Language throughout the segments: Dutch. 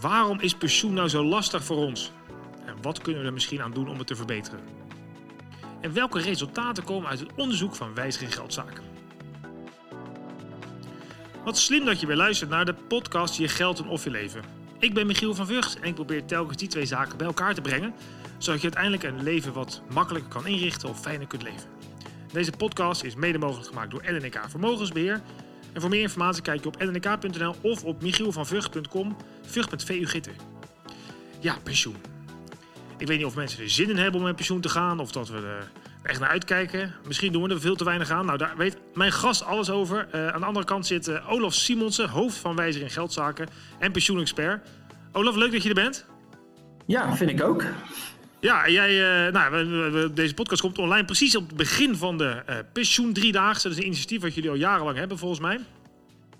Waarom is pensioen nou zo lastig voor ons? En wat kunnen we er misschien aan doen om het te verbeteren? En welke resultaten komen uit het onderzoek van Wijziging Geldzaken? Wat slim dat je weer luistert naar de podcast Je Geld en Of Je Leven. Ik ben Michiel van Vught en ik probeer telkens die twee zaken bij elkaar te brengen, zodat je uiteindelijk een leven wat makkelijker kan inrichten of fijner kunt leven. Deze podcast is mede mogelijk gemaakt door LNK Vermogensbeheer. En voor meer informatie kijk je op lnk.nl of op michielvanvugt.com, vugt.vugт. Ja, pensioen. Ik weet niet of mensen er zin in hebben om met pensioen te gaan, of dat we er echt naar uitkijken. Misschien doen we er veel te weinig aan. Nou, daar weet mijn gast alles over. Uh, aan de andere kant zit uh, Olaf Simonsen, hoofd van Wijzer in Geldzaken en pensioenexpert. Olaf, leuk dat je er bent. Ja, vind ik ook. Ja, jij, uh, nou, we, we, deze podcast komt online precies op het begin van de pensioen driedaagse. Dat is een initiatief wat jullie al jarenlang hebben, volgens mij.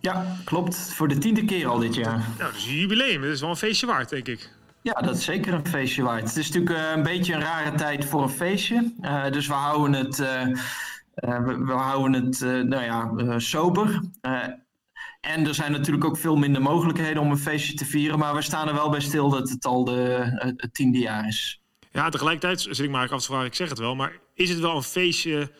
Ja, klopt. Voor de tiende keer al dit jaar. Nou, dat is een jubileum. Dat is wel een feestje waard, denk ik. Ja, dat is zeker een feestje waard. Het is natuurlijk uh, een beetje een rare tijd voor een feestje. dus we houden het, we, we, houden het nou ja, sober. En er zijn natuurlijk ook veel minder mogelijkheden om een feestje te vieren. Maar we staan er wel bij stil dat het al de, het tiende jaar is. Ja, tegelijkertijd zit ik maar af te vragen, ik zeg het wel, maar is het wel een feestje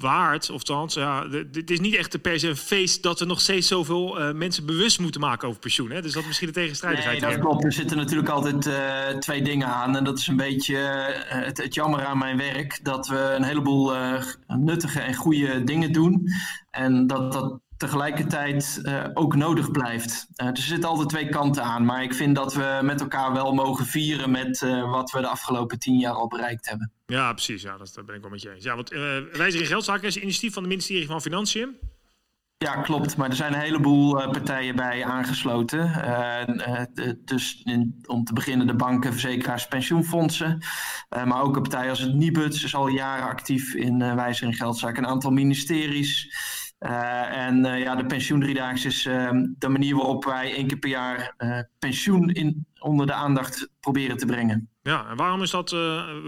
waard? Of althans, ja, het is niet echt per se een feest dat er nog steeds zoveel uh, mensen bewust moeten maken over pensioen. Hè? Dus dat is misschien de tegenstrijdigheid. Nee, dat klopt. Er zitten natuurlijk altijd uh, twee dingen aan. En dat is een beetje uh, het, het, jammer aan mijn werk. Dat we een heleboel nuttige en goede dingen doen. En dat dat tegelijkertijd uh, ook nodig blijft. Uh, er zitten altijd twee kanten aan, maar ik vind dat we met elkaar wel mogen vieren met uh, wat we de afgelopen tien jaar al bereikt hebben. Ja, precies. Ja, dat, ben ik wel met je eens. Ja, want Wijziging Geldzaken is een initiatief van het ministerie van Financiën. Ja, klopt. Maar er zijn een heleboel partijen bij aangesloten. dus in, om te beginnen de banken, verzekeraars, pensioenfondsen. maar ook een partij als het Nibuts is al jaren actief in wijziging geldzaken. Een aantal ministeries. Uh, en uh, ja, de pensioendriedaagse is uh, de manier waarop wij één keer per jaar pensioen in, onder de aandacht proberen te brengen. Ja, en waarom is dat,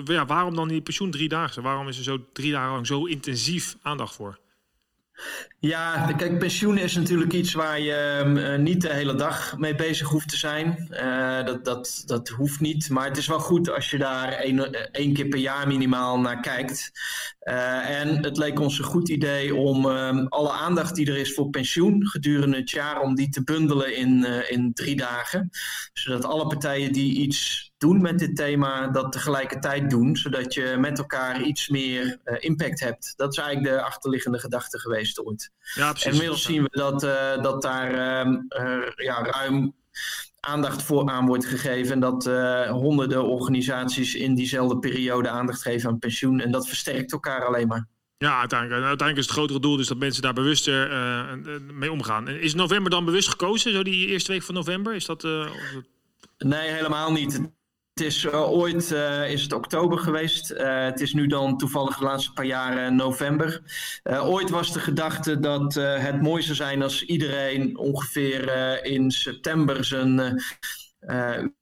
ja, waarom dan die pensioendriedaagse? Waarom is er zo drie dagen lang zo intensief aandacht voor? Ja, kijk, pensioen is natuurlijk iets waar je uh, niet de hele dag mee bezig hoeft te zijn. Uh, dat, dat, dat hoeft niet, maar het is wel goed als je daar één, één keer per jaar minimaal naar kijkt. En het leek ons een goed idee om ehm, alle aandacht die er is voor pensioen gedurende het jaar, om die te bundelen in, in drie dagen. Zodat alle partijen die iets doen met dit thema, dat tegelijkertijd doen, zodat je met elkaar iets meer uh, impact hebt. Dat is eigenlijk de achterliggende gedachte geweest ooit. Ja, precies. En inmiddels zien we dat, uh, dat daar uh, ja, ruim aandacht voor aan wordt gegeven. En dat honderden organisaties in diezelfde periode aandacht geven aan pensioen. En dat versterkt elkaar alleen maar. Ja, uiteindelijk, uiteindelijk is het grotere doel dus dat mensen daar bewuster mee omgaan. Is november dan bewust gekozen, zo die eerste week van november? Is dat... Nee, helemaal niet. Het is uh, ooit uh, is het oktober geweest. Uh, het is nu dan toevallig de laatste paar jaren november. ooit was de gedachte dat het mooi zou zijn als iedereen ongeveer in september zijn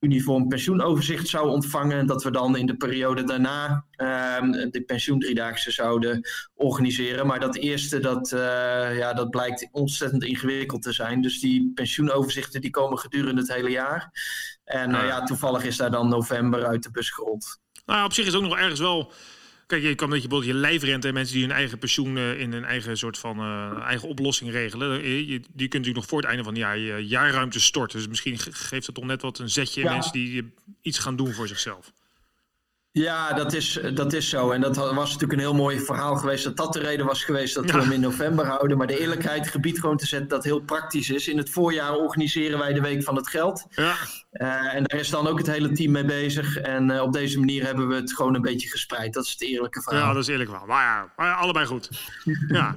uniform pensioenoverzicht zou ontvangen. En dat we dan in de periode daarna uh, de pensioendriedaagse zouden organiseren. Maar dat eerste, dat, ja, dat blijkt ontzettend ingewikkeld te zijn. Dus die pensioenoverzichten die komen gedurende het hele jaar. En nou ja, toevallig is daar dan november uit de bus gerold. Nou, op zich is ook nog ergens wel Kijk, je kan dat je bijvoorbeeld je lijfrente, mensen die hun eigen pensioen uh, in een eigen soort van uh, eigen oplossing regelen. Je, je, die kunt natuurlijk nog voor het einde van het jaar je jaarruimte storten. Dus misschien geeft het toch net wat een zetje ja. mensen die iets gaan doen voor zichzelf. Ja, dat is, dat is zo. En dat was natuurlijk een heel mooi verhaal geweest. Dat dat de reden was geweest dat we hem in november houden. Maar de eerlijkheid gebied gewoon te zetten dat heel praktisch is. In het voorjaar organiseren wij de Week van het Geld. Ja. Uh, en daar is dan ook het hele team mee bezig. En uh, op deze manier hebben we het gewoon een beetje gespreid. Dat is het eerlijke verhaal. Ja, dat is eerlijk wel. Maar ja, maar allebei goed. ja.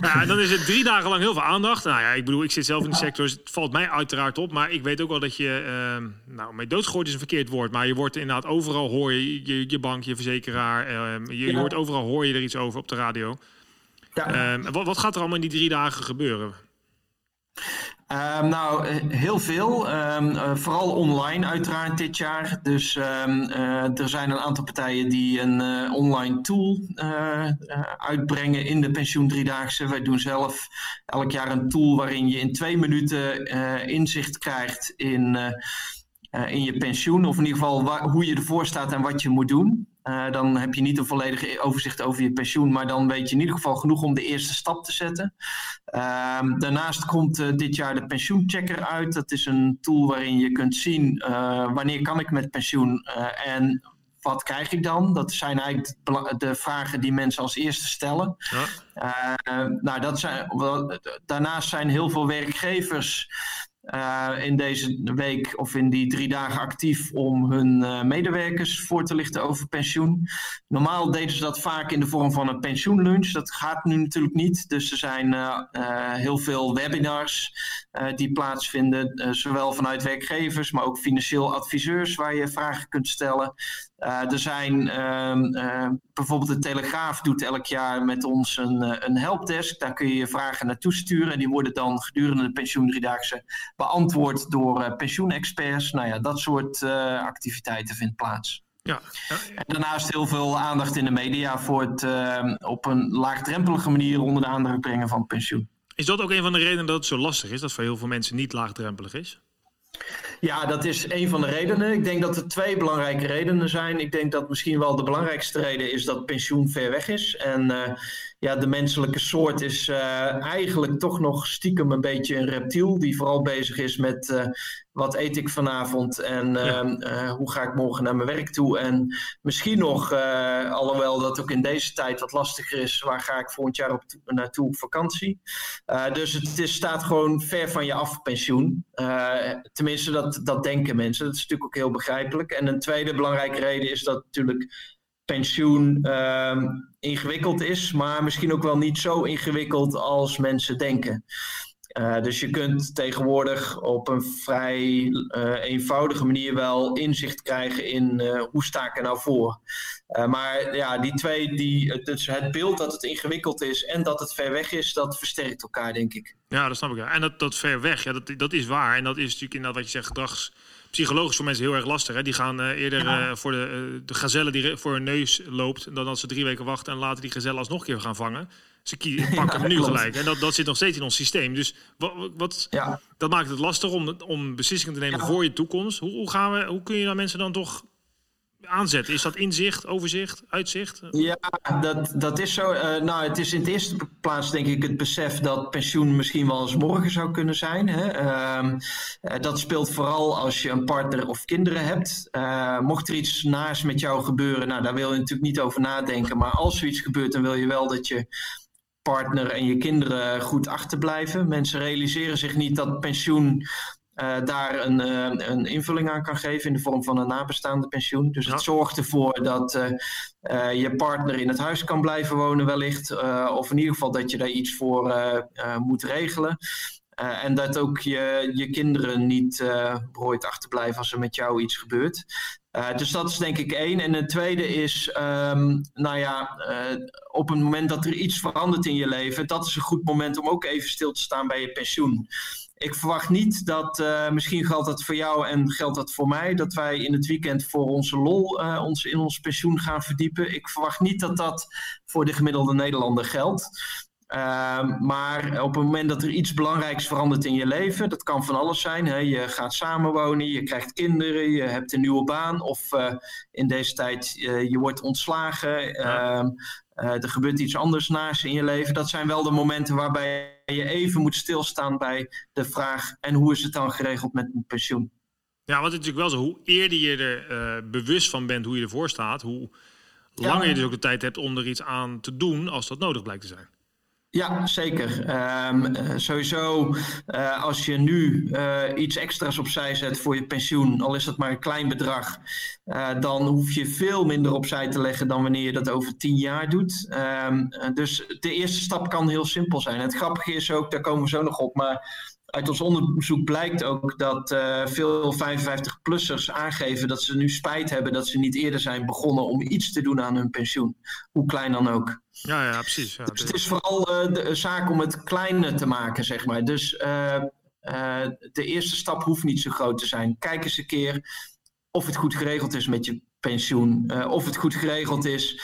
ja. En dan is het drie dagen lang heel veel aandacht. Nou ja, ik bedoel, ik zit zelf in de sector, dus het valt mij uiteraard op. Maar ik weet ook wel dat je, uh, nou, mee doodgegooid is een verkeerd woord. Maar je wordt inderdaad overal, hoor je, je, je bank, je verzekeraar. je, je ja. hoort overal, hoor je er iets over op de radio. Ja. Ehm, wat, wat gaat er allemaal in die drie dagen gebeuren? Ehm, nou, eh, heel veel. Ehm, eh, vooral online uiteraard dit jaar. Dus ehm, eh, er zijn een aantal partijen die een online tool uitbrengen in de pensioen driedaagse. Wij doen zelf elk jaar een tool waarin je in twee minuten inzicht krijgt in, in je pensioen. Of in ieder geval hoe je ervoor staat en wat je moet doen. Uh, dan heb je niet een volledig overzicht over je pensioen, maar dan weet je in ieder geval genoeg om de eerste stap te zetten. Uh, daarnaast komt uh, dit jaar de pensioenchecker uit. Dat is een tool waarin je kunt zien wanneer kan ik met pensioen en wat krijg ik dan? Dat zijn eigenlijk de vragen die mensen als eerste stellen. Ja. nou, dat zijn, daarnaast zijn heel veel werkgevers uh, in deze week of in die drie dagen actief om hun uh, medewerkers voor te lichten over pensioen. Normaal deden ze dat vaak in de vorm van een pensioenlunch. Dat gaat nu natuurlijk niet. Dus er zijn uh, heel veel webinars die plaatsvinden, zowel vanuit werkgevers, maar ook financieel adviseurs waar je vragen kunt stellen. er zijn ehm, bijvoorbeeld de Telegraaf doet elk jaar met ons een, een helpdesk. Daar kun je je vragen naartoe sturen en die worden dan gedurende de pensioendriedaagse beantwoord door uh, pensioenexperts. Nou ja, dat soort uh, activiteiten vindt plaats. Ja, ja. En daarnaast heel veel aandacht in de media voor het uh, op een laagdrempelige manier onder de aandacht brengen van pensioen. Is dat ook een van de redenen dat het zo lastig is, dat voor heel veel mensen niet laagdrempelig is? Ja, dat is een van de redenen. Ik denk dat er twee belangrijke redenen zijn. Ik denk dat misschien wel de belangrijkste reden is dat pensioen ver weg is. En uh, ja, de menselijke soort is uh, eigenlijk toch nog stiekem een beetje een reptiel. Die vooral bezig is met uh, wat eet ik vanavond en ja. hoe ga ik morgen naar mijn werk toe. En misschien nog, alhoewel dat ook in deze tijd wat lastiger is, waar ga ik volgend jaar op naartoe op vakantie. dus het is, staat gewoon ver van je af, pensioen. tenminste, dat, dat denken mensen. Dat is natuurlijk ook heel begrijpelijk. En een tweede belangrijke reden is dat natuurlijk pensioen uh, ingewikkeld is, maar misschien ook wel niet zo ingewikkeld als mensen denken. Uh, dus je kunt tegenwoordig op een vrij uh, eenvoudige manier wel inzicht krijgen in uh, hoe sta ik er nou voor. maar ja, die twee, die, het beeld dat het ingewikkeld is en dat het ver weg is, dat versterkt elkaar, denk ik. Ja, dat snap ik. En dat, dat ver weg, ja, dat, dat is waar. En dat is natuurlijk inderdaad wat je zegt, gedrags psychologisch voor mensen heel erg lastig. Hè? Die gaan uh, eerder uh, voor de, uh, de gazelle die voor hun neus loopt... dan dat ze drie weken wachten en later die gazelle alsnog een keer gaan vangen. Ze pakken hem nu klopt. gelijk. En dat, dat zit nog steeds in ons systeem. Dus wat, wat ja. dat maakt het lastig om, om beslissingen te nemen ja. voor je toekomst. Hoe, hoe, gaan we, hoe kun je dan mensen dan toch aanzetten? Is dat inzicht, overzicht, uitzicht? Ja, dat, dat is zo. Uh, nou, het is in de eerste plaats denk ik het besef dat pensioen misschien wel eens morgen zou kunnen zijn. Hè? Uh, uh, dat speelt vooral als je een partner of kinderen hebt. Eh, mocht er iets naast met jou gebeuren, nou, daar wil je natuurlijk niet over nadenken. Maar als er iets gebeurt, dan wil je wel dat je partner en je kinderen goed achterblijven. Mensen realiseren zich niet dat pensioen uh, daar een, uh, een, invulling aan kan geven in de vorm van een nabestaande pensioen. Dus het zorgt ervoor dat uh, je partner in het huis kan blijven wonen wellicht. of in ieder geval dat je daar iets voor moet regelen. en dat ook je, je kinderen niet berooid achterblijven als er met jou iets gebeurt. dus dat is denk ik één. En het tweede is, um, nou ja, op het moment dat er iets verandert in je leven, dat is een goed moment om ook even stil te staan bij je pensioen ik verwacht niet dat, uh, misschien geldt dat voor jou en geldt dat voor mij, dat wij in het weekend voor onze lol uh, ons in ons pensioen gaan verdiepen. Ik verwacht niet dat dat voor de gemiddelde Nederlander geldt. Uh, maar op het moment dat er iets belangrijks verandert in je leven, dat kan van alles zijn. Hè? Je gaat samenwonen, je krijgt kinderen, je hebt een nieuwe baan of uh, in deze tijd je wordt ontslagen. Ja. Uh, er gebeurt iets anders naast in je leven. Dat zijn wel de momenten waarbij je even moet stilstaan bij de vraag: en hoe is het dan geregeld met mijn pensioen? Ja, want het is natuurlijk wel zo: hoe eerder je er uh, bewust van bent hoe je ervoor staat, hoe langer ja. je dus ook de tijd hebt om er iets aan te doen als dat nodig blijkt te zijn. Ja, zeker. Um, sowieso, uh, als je nu uh, iets extra's opzij zet voor je pensioen, al is dat maar een klein bedrag, dan hoef je veel minder opzij te leggen dan wanneer je dat over tien jaar doet. Um, dus de eerste stap kan heel simpel zijn. Het grappige is ook, daar komen we zo nog op, maar uit ons onderzoek blijkt ook dat uh, veel 55-plussers aangeven dat ze nu spijt hebben dat ze niet eerder zijn begonnen om iets te doen aan hun pensioen. Hoe klein dan ook. Ja, ja precies. Ja, dus het is vooral uh, de zaak om het kleiner te maken, zeg maar. Dus uh, de eerste stap hoeft niet zo groot te zijn. Kijk eens een keer of het goed geregeld is met je pensioen. of het goed geregeld is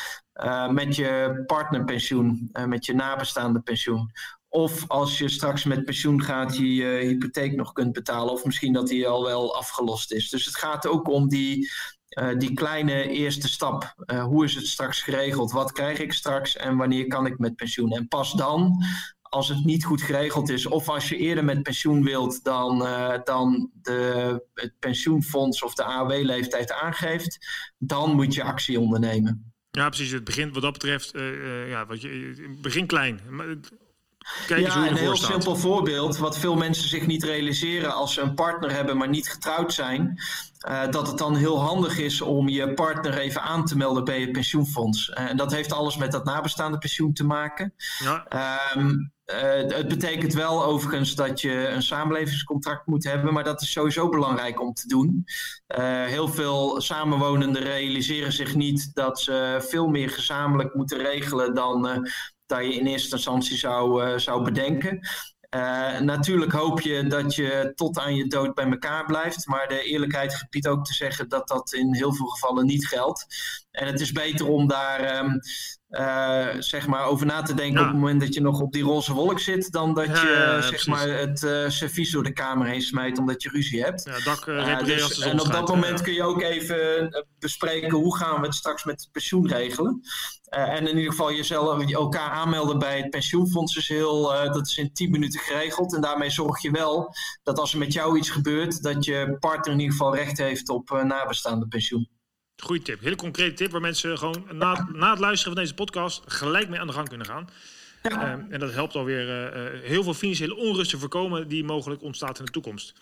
met je partnerpensioen, met je nabestaande pensioen. Of als je straks met pensioen gaat, je je hypotheek nog kunt betalen. Of misschien dat die al wel afgelost is. Dus het gaat ook om die, uh, die kleine eerste stap. Uh, hoe is het straks geregeld? Wat krijg ik straks? En wanneer kan ik met pensioen? En pas dan, als het niet goed geregeld is, of als je eerder met pensioen wilt dan, uh, dan de, het pensioenfonds of de AOW-leeftijd aangeeft, dan moet je actie ondernemen. Ja, precies. Het begint wat dat betreft, ja, wat je, begin klein Kijk ja, een heel simpel voorbeeld, wat veel mensen zich niet realiseren als ze een partner hebben, maar niet getrouwd zijn. Uh, dat het dan heel handig is om je partner even aan te melden bij je pensioenfonds. Uh, en dat heeft alles met dat nabestaande pensioen te maken. Ja. Um, uh, het betekent wel overigens dat je een samenlevingscontract moet hebben, maar dat is sowieso belangrijk om te doen. heel veel samenwonenden realiseren zich niet dat ze veel meer gezamenlijk moeten regelen dan dat je in eerste instantie zou, uh, zou bedenken. Uh, natuurlijk hoop je dat je tot aan je dood bij elkaar blijft. Maar de eerlijkheid gebiedt ook te zeggen dat dat in heel veel gevallen niet geldt. En het is beter om daar um, uh, zeg maar over na te denken op het moment dat je nog op die roze wolk zit, dan dat ja, je ja, zeg maar het uh, servies door de kamer heen smijt omdat je ruzie hebt. Ja, dak, uh, dus, en op dat moment kun je ook even bespreken hoe gaan we het straks met het pensioen regelen. en in ieder geval jezelf elkaar aanmelden bij het pensioenfonds is heel, dat is in 10 minuten geregeld. En daarmee zorg je wel dat als er met jou iets gebeurt, dat je partner in ieder geval recht heeft op nabestaande pensioen. Goeie tip. Hele concrete tip waar mensen gewoon na, na het luisteren van deze podcast gelijk mee aan de gang kunnen gaan. Ja. Uh, en dat helpt alweer uh, heel veel financiële onrust te voorkomen die mogelijk ontstaat in de toekomst.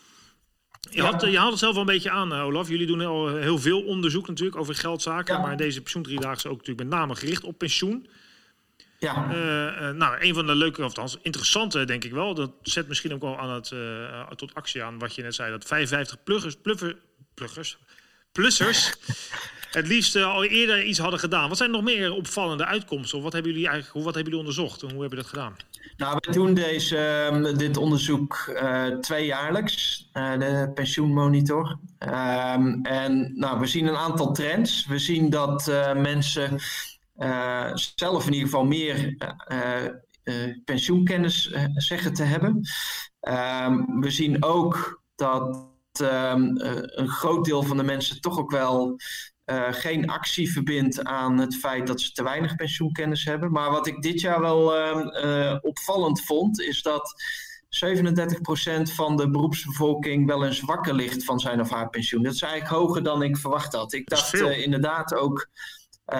Je, had, je haalt het zelf al een beetje aan, Olaf. Jullie doen al heel veel onderzoek natuurlijk over geldzaken. Ja. Maar deze pensioendriedaagse ook natuurlijk met name gericht op pensioen. Ja. Uh, nou, een van de leuke, of althans interessante denk ik wel. Dat zet misschien ook wel aan het, tot actie aan wat je net zei. Dat 55 pluggers, pluggers, pluggers plussers het liefst uh, al eerder iets hadden gedaan. Wat zijn nog meer opvallende uitkomsten? Of wat hebben jullie eigenlijk, wat hebben jullie onderzocht en hoe hebben jullie dat gedaan? Nou, we doen deze, uh, dit onderzoek uh, tweejaarlijks, uh, de pensioenmonitor. Ehm, en nou, we zien een aantal trends. We zien dat mensen zelf in ieder geval meer pensioenkennis zeggen te hebben. Ehm, we zien ook dat um, een groot deel van de mensen toch ook wel uh, geen actie verbindt aan het feit dat ze te weinig pensioenkennis hebben. Maar wat ik dit jaar wel uh, opvallend vond, is dat 37% van de beroepsbevolking wel eens wakker ligt van zijn of haar pensioen. Dat is eigenlijk hoger dan ik verwacht had. Ik dacht inderdaad ook.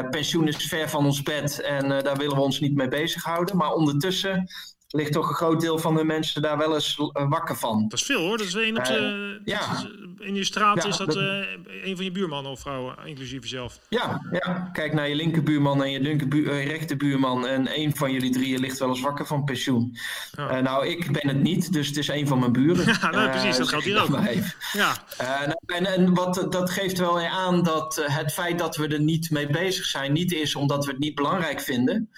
pensioen is ver van ons bed en daar willen we ons niet mee bezighouden. Maar ondertussen ligt toch een groot deel van de mensen daar wel eens uh, wakker van. Dat is veel hoor. Dat is een op de, uh, ja. in je straat ja, is dat, dat uh, een van je buurmannen of vrouwen, inclusief jezelf. Ja, ja, kijk naar je linkerbuurman en je linkerbu rechterbuurman en een van jullie drieën ligt wel eens wakker van pensioen. Ja. nou, ik ben het niet, dus het is een van mijn buren. Ja, nou, precies, dat geldt hier ook. Ja. Nou, en, en wat, dat geeft wel aan dat het feit dat we er niet mee bezig zijn, niet is omdat we het niet belangrijk vinden.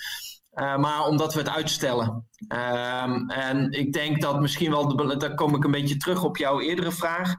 Uh, maar omdat we het uitstellen. Um, en ik denk dat misschien wel, de, daar kom ik een beetje terug op jouw eerdere vraag.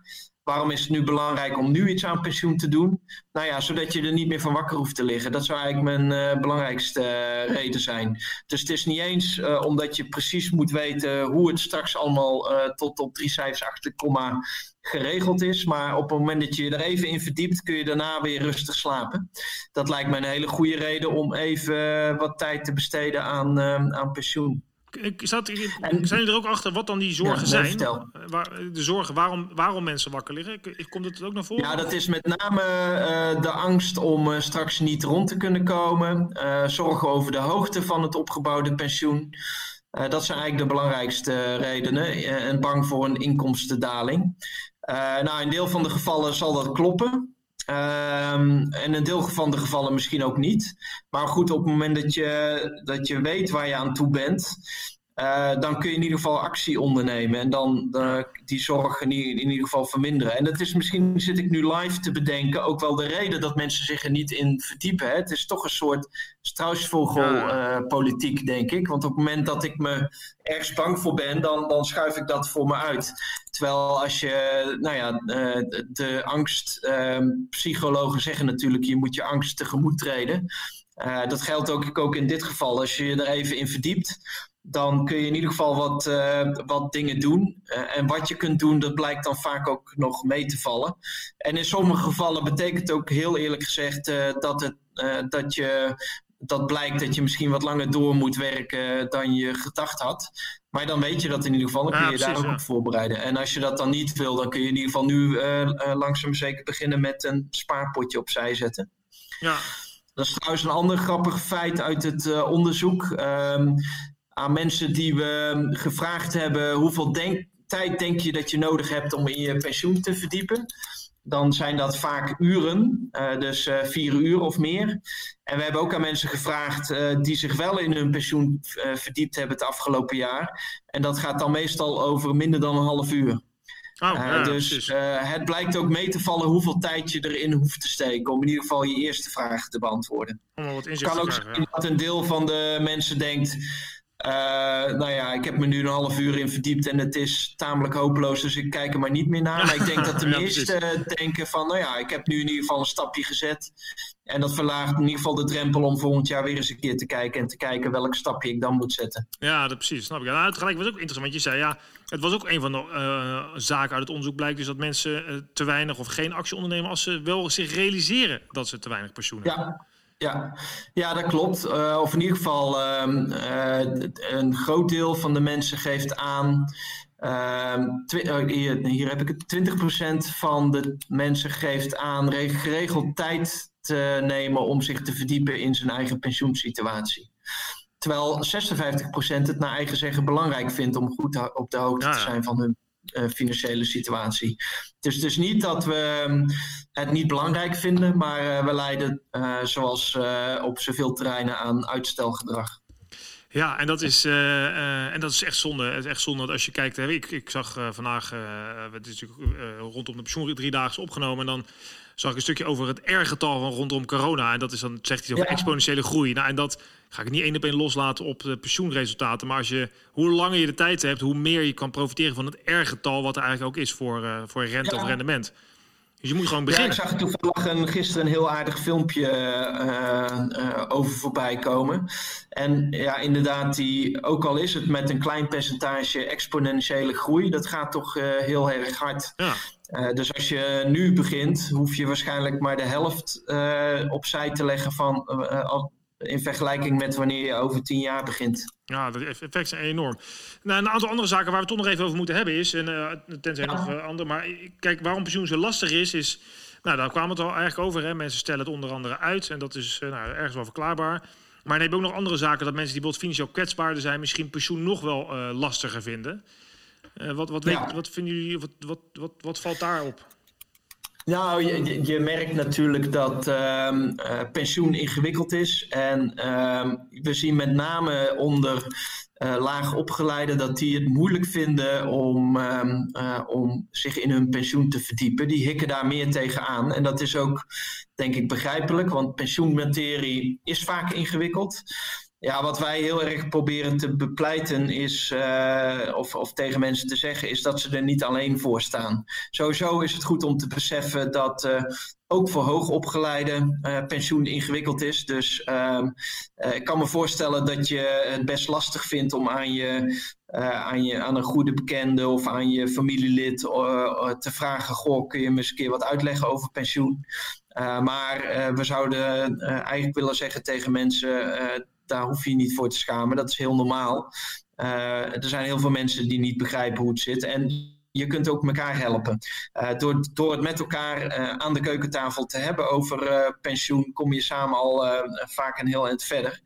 Waarom is het nu belangrijk om nu iets aan pensioen te doen? Nou ja, zodat je er niet meer van wakker hoeft te liggen. Dat zou eigenlijk mijn uh, belangrijkste uh, reden zijn. Dus het is niet eens uh, omdat je precies moet weten hoe het straks allemaal tot op drie cijfers achter komma geregeld is. Maar op het moment dat je je er even in verdiept, kun je daarna weer rustig slapen. Dat lijkt me een hele goede reden om even wat tijd te besteden aan, aan pensioen. Zat, zijn jullie er ook achter wat dan die zorgen ja, zijn? Waar, de zorgen waarom, waarom mensen wakker liggen? Komt het ook naar voren? Ja, dat is met name uh, de angst om uh, straks niet rond te kunnen komen. Uh, zorgen over de hoogte van het opgebouwde pensioen. dat zijn eigenlijk de belangrijkste redenen. en bang voor een inkomstendaling. nou, in deel van de gevallen zal dat kloppen. Um, en een deel van de gevallen misschien ook niet. Maar goed, op het moment dat je, dat je weet waar je aan toe bent. Dan kun je in ieder geval actie ondernemen en dan die zorg in, in, ieder geval verminderen. En dat is misschien, zit ik nu live te bedenken, ook wel de reden dat mensen zich er niet in verdiepen. Hè? Het is toch een soort struisvogelpolitiek, denk ik. Want op het moment dat ik me ergens bang voor ben, dan, dan schuif ik dat voor me uit. Terwijl als je, nou ja, de angstpsychologen ehm, zeggen natuurlijk, je moet je angst tegemoet treden. Dat geldt ook, ook in dit geval. Als je je er even in verdiept, dan kun je in ieder geval wat, uh, wat dingen doen. Uh, en wat je kunt doen, dat blijkt dan vaak ook nog mee te vallen. En in sommige gevallen betekent ook heel eerlijk gezegd dat, het, dat, je, dat blijkt dat je misschien wat langer door moet werken dan je gedacht had. Maar dan weet je dat in ieder geval, dan kun je daar ook op voorbereiden. En als je dat dan niet wil, dan kun je in ieder geval nu langzaam zeker beginnen met een spaarpotje opzij zetten. Ja. Dat is trouwens een ander grappig feit uit het onderzoek. Um, aan mensen die we gevraagd hebben: hoeveel denk, tijd denk je dat je nodig hebt om in je pensioen te verdiepen? Dan zijn dat vaak uren, uh, dus uh, vier uur of meer. En we hebben ook aan mensen gevraagd die zich wel in hun pensioen verdiept hebben het afgelopen jaar. En dat gaat dan meestal over minder dan een half uur. Oh, ja, dus het blijkt ook mee te vallen hoeveel tijd je erin hoeft te steken om in ieder geval je eerste vraag te beantwoorden. Het kan ook zijn dat een deel van de mensen denkt, uh, nou ja, ik heb me nu een half uur in verdiept en het is tamelijk hopeloos, dus ik kijk er maar niet meer naar. Maar ik denk dat de meesten denken van, nou ja, ik heb nu in ieder geval een stapje gezet. En dat verlaagt in ieder geval de drempel om volgend jaar weer eens een keer te kijken en te kijken welk stapje ik dan moet zetten. Ja, dat precies, snap ik. Nou, het gelijk was ook interessant, want je zei ja, het was ook een van de uh, zaken uit het onderzoek blijkt dus dat mensen uh, te weinig of geen actie ondernemen als ze wel zich realiseren dat ze te weinig pensioen hebben. Ja. Ja, ja, dat klopt. Uh, of in ieder geval, uh, een groot deel van de mensen geeft aan. Ehm, hier, hier, heb ik het. 20% van de mensen geeft aan geregeld tijd te nemen om zich te verdiepen in zijn eigen pensioensituatie. Terwijl 56% het naar eigen zeggen belangrijk vindt om goed op de hoogte te zijn van hun financiële situatie. Het is dus niet dat we um, het niet belangrijk vinden, maar uh, we leiden uh, zoals op zoveel terreinen aan uitstelgedrag. Ja, en dat is, en dat is echt zonde. Het is echt zonde dat als je kijkt. Ik, ik zag vandaag, het is natuurlijk rondom de pensioen drie dagen opgenomen. En dan zag ik een stukje over het R-getal van rondom corona. En dat is dan, zegt hij over ja. exponentiële groei. Nou, en dat ga ik niet één op één loslaten op de pensioenresultaten. Maar als je, hoe langer je de tijd hebt, hoe meer je kan profiteren van het R-getal, wat er eigenlijk ook is voor, uh, voor rente ja. of rendement. Dus je moet gewoon beginnen. Ja, ik zag toevallig een, gisteren een heel aardig filmpje uh, uh, over voorbij komen. En ja, inderdaad, die, ook al is het met een klein percentage exponentiële groei, dat gaat toch heel erg hard. Ja. Uh, dus als je nu begint, hoef je waarschijnlijk maar de helft uh, opzij te leggen van, uh, in vergelijking met wanneer je over tien jaar begint. Ja, de effecten zijn enorm. Nou, een aantal andere zaken waar we het toch nog even over moeten hebben is, en tenzij ja. nog andere, maar kijk, waarom pensioen zo lastig is, is, nou daar kwam het al eigenlijk over, hè? mensen stellen het onder andere uit en dat is nou, ergens wel verklaarbaar. Maar dan heb je ook nog andere zaken dat mensen die bijvoorbeeld financieel kwetsbaarder zijn, misschien pensioen nog wel lastiger vinden. Uh, wat, wat, ja. weet, wat vinden jullie, wat, wat, wat, wat valt daarop? Nou, je, je merkt natuurlijk dat um, uh, pensioen ingewikkeld is. En um, we zien met name onder uh, laag opgeleiden dat die het moeilijk vinden om, um, uh, om zich in hun pensioen te verdiepen. Die hikken daar meer tegenaan. En dat is ook, denk ik, begrijpelijk, want pensioenmaterie is vaak ingewikkeld. Ja, wat wij heel erg proberen te bepleiten is, uh, of, of tegen mensen te zeggen, is dat ze er niet alleen voor staan. Sowieso is het goed om te beseffen dat uh, ook voor hoogopgeleiden uh, pensioen ingewikkeld is. Dus ehm, ik kan me voorstellen dat je het best lastig vindt om aan, je, aan, je, aan een goede bekende of aan je familielid te vragen: Goh, kun je me eens een keer wat uitleggen over pensioen? maar we zouden eigenlijk willen zeggen tegen mensen daar hoef je niet voor te schamen. Dat is heel normaal. Uh, er zijn heel veel mensen die niet begrijpen hoe het zit. En je kunt ook elkaar helpen. Uh, door, door het met elkaar uh, aan de keukentafel te hebben over pensioen, kom je samen al vaak een heel eind verder.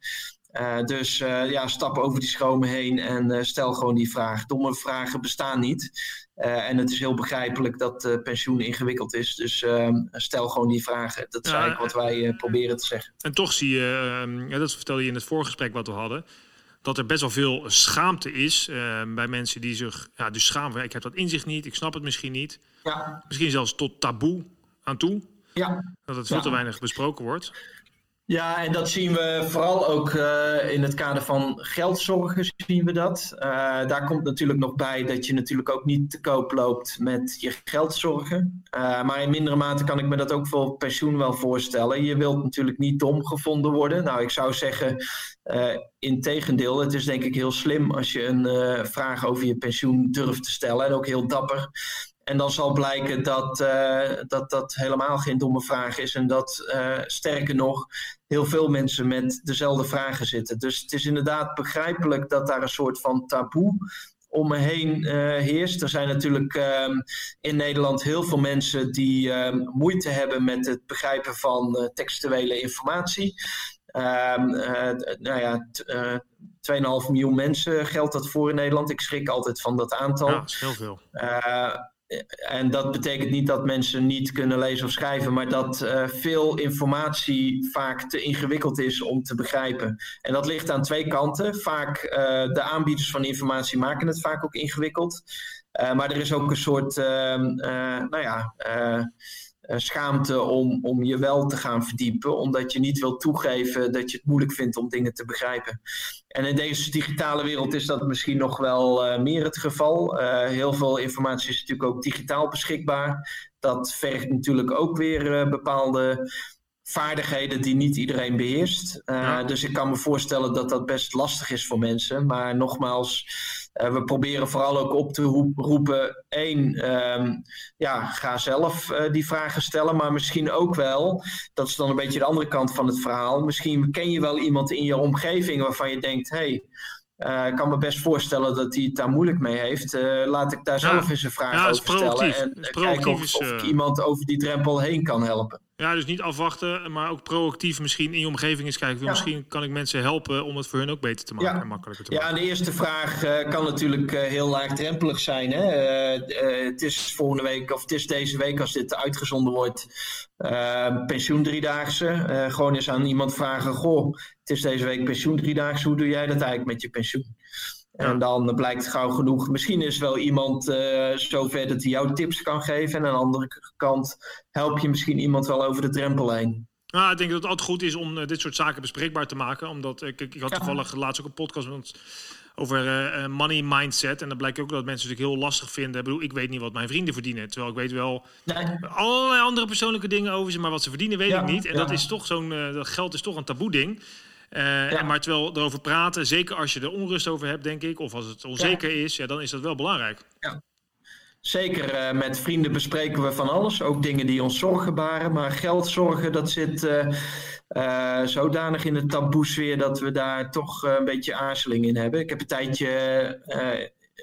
dus ja, stap over die schromen heen en stel gewoon die vraag. Domme vragen bestaan niet. Uh, en het is heel begrijpelijk dat uh, pensioen ingewikkeld is. Dus uh, stel gewoon die vragen. Dat is ja, eigenlijk wat wij proberen te zeggen. En toch zie je, ehm, ja, dat vertelde je in het voorgesprek wat we hadden. dat er best wel veel schaamte is bij mensen die zich ja, dus schamen. Ik heb dat inzicht niet, ik snap het misschien niet. Ja. Misschien zelfs tot taboe aan toe. Ja. Dat het veel te weinig besproken wordt. Ja, en dat zien we vooral ook uh, in het kader van geldzorgen zien we dat. Uh, daar komt natuurlijk nog bij dat je natuurlijk ook niet te koop loopt met je geldzorgen. Uh, maar in mindere mate kan ik me dat ook voor pensioen wel voorstellen. Je wilt natuurlijk niet dom gevonden worden. Nou, ik zou zeggen, in tegendeel, het is denk ik heel slim als je een vraag over je pensioen durft te stellen. En ook heel dapper. En dan zal blijken dat, uh, dat dat helemaal geen domme vraag is. En dat uh, sterker nog, heel veel mensen met dezelfde vragen zitten. Dus het is inderdaad begrijpelijk dat daar een soort van taboe om me heen uh, heerst. Er zijn natuurlijk uh, in Nederland heel veel mensen die uh, moeite hebben met het begrijpen van textuele informatie. Ehm, nou ja, 2,5 miljoen mensen geldt dat voor in Nederland. Ik schrik altijd van dat aantal. Ja, dat is heel veel en dat betekent niet dat mensen niet kunnen lezen of schrijven, maar dat uh, veel informatie vaak te ingewikkeld is om te begrijpen. En dat ligt aan twee kanten. Vaak uh, de aanbieders van informatie maken het vaak ook ingewikkeld. Uh, maar er is ook een soort, ehm, nou ja eh, schaamte om, om je wel te gaan verdiepen, omdat je niet wil toegeven dat je het moeilijk vindt om dingen te begrijpen. En in deze digitale wereld is dat misschien nog wel uh, meer het geval. Uh, heel veel informatie is natuurlijk ook digitaal beschikbaar. Dat vergt natuurlijk ook weer bepaalde vaardigheden die niet iedereen beheerst. Dus ik kan me voorstellen dat dat best lastig is voor mensen. Maar nogmaals, uh, we proberen vooral ook op te roepen: één, um, ja, ga zelf uh, die vragen stellen, maar misschien ook wel, dat is dan een beetje de andere kant van het verhaal. Misschien ken je wel iemand in je omgeving waarvan je denkt: hé. Hey, uh, ik kan me best voorstellen dat hij het daar moeilijk mee heeft. Uh, laat ik daar zelf eens een vraag ja, over stellen. En kijken of, of ik iemand over die drempel heen kan helpen. Ja, dus niet afwachten, maar ook proactief misschien in je omgeving eens kijken. Misschien kan ik mensen helpen om het voor hun ook beter te maken en makkelijker te maken. Ja, de eerste vraag uh, kan natuurlijk uh, heel laagdrempelig zijn. Hè? Uh, het is volgende week, of het is deze week als dit uitgezonden wordt, pensioen driedaagse. gewoon eens aan iemand vragen, goh, het is deze week pensioen driedaagse, hoe doe jij dat eigenlijk met je pensioen? En dan blijkt gauw genoeg, misschien is wel iemand uh, zover dat hij jou tips kan geven. En aan de andere kant help je misschien iemand wel over de drempel heen. Nou, ik denk dat het altijd goed is om uh, dit soort zaken bespreekbaar te maken. Omdat ik, ik had toevallig laatst ook een podcast met over uh, money mindset. En dan blijkt ook dat mensen het heel lastig vinden. Ik bedoel, ik weet niet wat mijn vrienden verdienen. Terwijl ik weet wel nee. allerlei andere persoonlijke dingen over ze. Maar wat ze verdienen weet ik niet. En dat is toch zo'n, dat geld is toch een taboe ding. Uh, en maar terwijl erover praten, zeker als je er onrust over hebt, denk ik, of als het onzeker is, ja, dan is dat wel belangrijk. Ja. Zeker, uh, met vrienden bespreken we van alles, ook dingen die ons zorgen baren. Maar geldzorgen, dat zit uh, zodanig in de taboesfeer dat we daar toch een beetje aarzeling in hebben. Ik heb een tijdje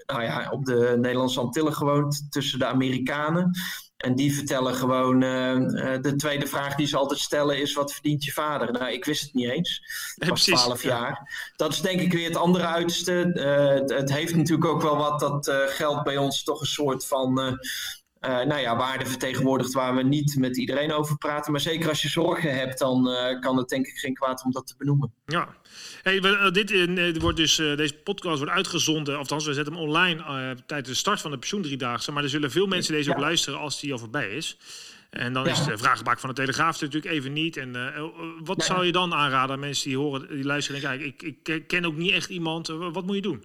nou ja, op de Nederlandse Antillen gewoond, tussen de Amerikanen. En die vertellen gewoon, uh, de tweede vraag die ze altijd stellen is, wat verdient je vader? Nou, ik wist het niet eens. Ik was 12 jaar. Dat is denk ik weer het andere uiterste. Uh, het, heeft natuurlijk ook wel wat dat uh, geld bij ons toch een soort van... nou ja, waarde vertegenwoordigt waar we niet met iedereen over praten. Maar zeker als je zorgen hebt, dan kan het denk ik geen kwaad om dat te benoemen. Ja, Hey, uh, dit wordt dus, uh, deze podcast wordt uitgezonden, althans we zetten hem online tijdens de start van de pensioendriedaagse. Maar er zullen veel mensen deze ook luisteren als die al voorbij is. En dan is de vraagbaak van de Telegraaf natuurlijk even niet. En wat zou je dan aanraden aan mensen die horen, die luisteren en kijken, ik, ik ken ook niet echt iemand, wat moet je doen?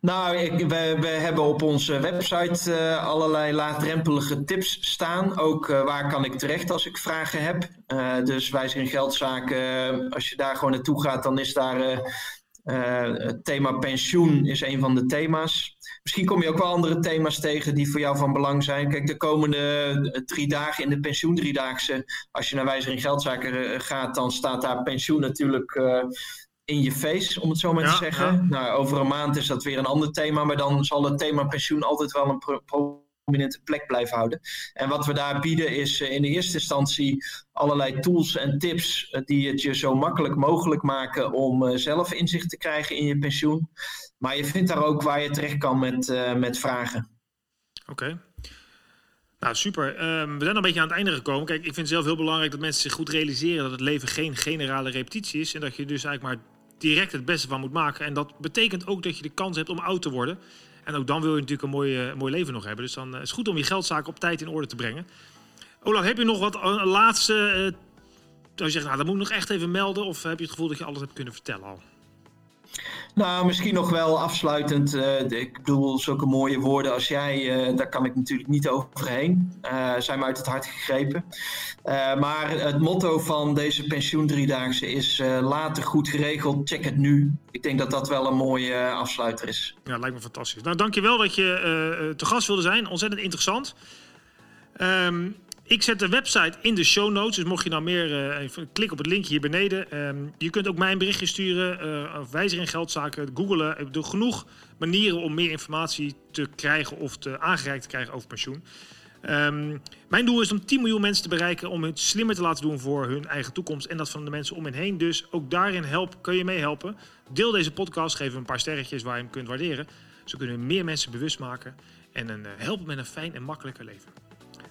Nou, we, we, hebben op onze website uh, allerlei laagdrempelige tips staan. Ook uh, waar kan ik terecht als ik vragen heb. Uh, dus wijzer in geldzaken, als je daar gewoon naartoe gaat, dan is daar het thema pensioen is een van de thema's. Misschien kom je ook wel andere thema's tegen die voor jou van belang zijn. Kijk, de komende drie dagen in de pensioendriedaagse, als je naar wijzer in geldzaken gaat, dan staat daar pensioen natuurlijk in je face, om het zo maar te zeggen. Nou, over een maand is dat weer een ander thema, maar dan zal het thema pensioen altijd wel een prominente plek blijven houden. En wat we daar bieden is uh, in de eerste instantie allerlei tools en tips uh, die het je zo makkelijk mogelijk maken om uh, zelf inzicht te krijgen in je pensioen. Maar je vindt daar ook waar je terecht kan met, met vragen. Oké. Nou, super. Um, we zijn een beetje aan het einde gekomen. Kijk, ik vind het zelf heel belangrijk dat mensen zich goed realiseren dat het leven geen generale repetitie is. En dat je dus eigenlijk maar direct het beste van moet maken. En dat betekent ook dat je de kans hebt om oud te worden. En ook dan wil je natuurlijk een mooi, uh, mooi leven nog hebben. Dus dan is het goed om je geldzaken op tijd in orde te brengen. Olaf, heb je nog wat een laatste... Uh, je zegt, nou, dat moet ik nog echt even melden. Of heb je het gevoel dat je alles hebt kunnen vertellen al? Nou, misschien nog wel afsluitend. Uh, ik bedoel, zulke mooie woorden als jij, uh, daar kan ik natuurlijk niet overheen. Uh, zijn me uit het hart gegrepen. maar het motto van deze pensioendriedaagse is later goed geregeld, check het nu. Ik denk dat dat wel een mooie afsluiter is. Ja, lijkt me fantastisch. Nou, dankjewel dat je te gast wilde zijn. Ontzettend interessant. Um, ik zet de website in de show notes. Dus mocht je nou meer, uh, even klik op het linkje hier beneden. Um, je kunt ook mij een berichtje sturen. Uh, of wijzer in geldzaken, googelen. Er zijn genoeg manieren om meer informatie te krijgen of te aangereikt te krijgen over pensioen. Um, mijn doel is om 10 miljoen mensen te bereiken om het slimmer te laten doen voor hun eigen toekomst en dat van de mensen om hen heen. Dus ook daarin help, kun je meehelpen. Deel deze podcast, geef een paar sterretjes waar je hem kunt waarderen. Zo kunnen we meer mensen bewust maken en uh, helpen met een fijn en makkelijker leven.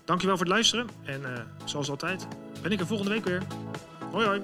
Dankjewel voor het luisteren. En uh, zoals altijd ben ik er volgende week weer. Hoi hoi.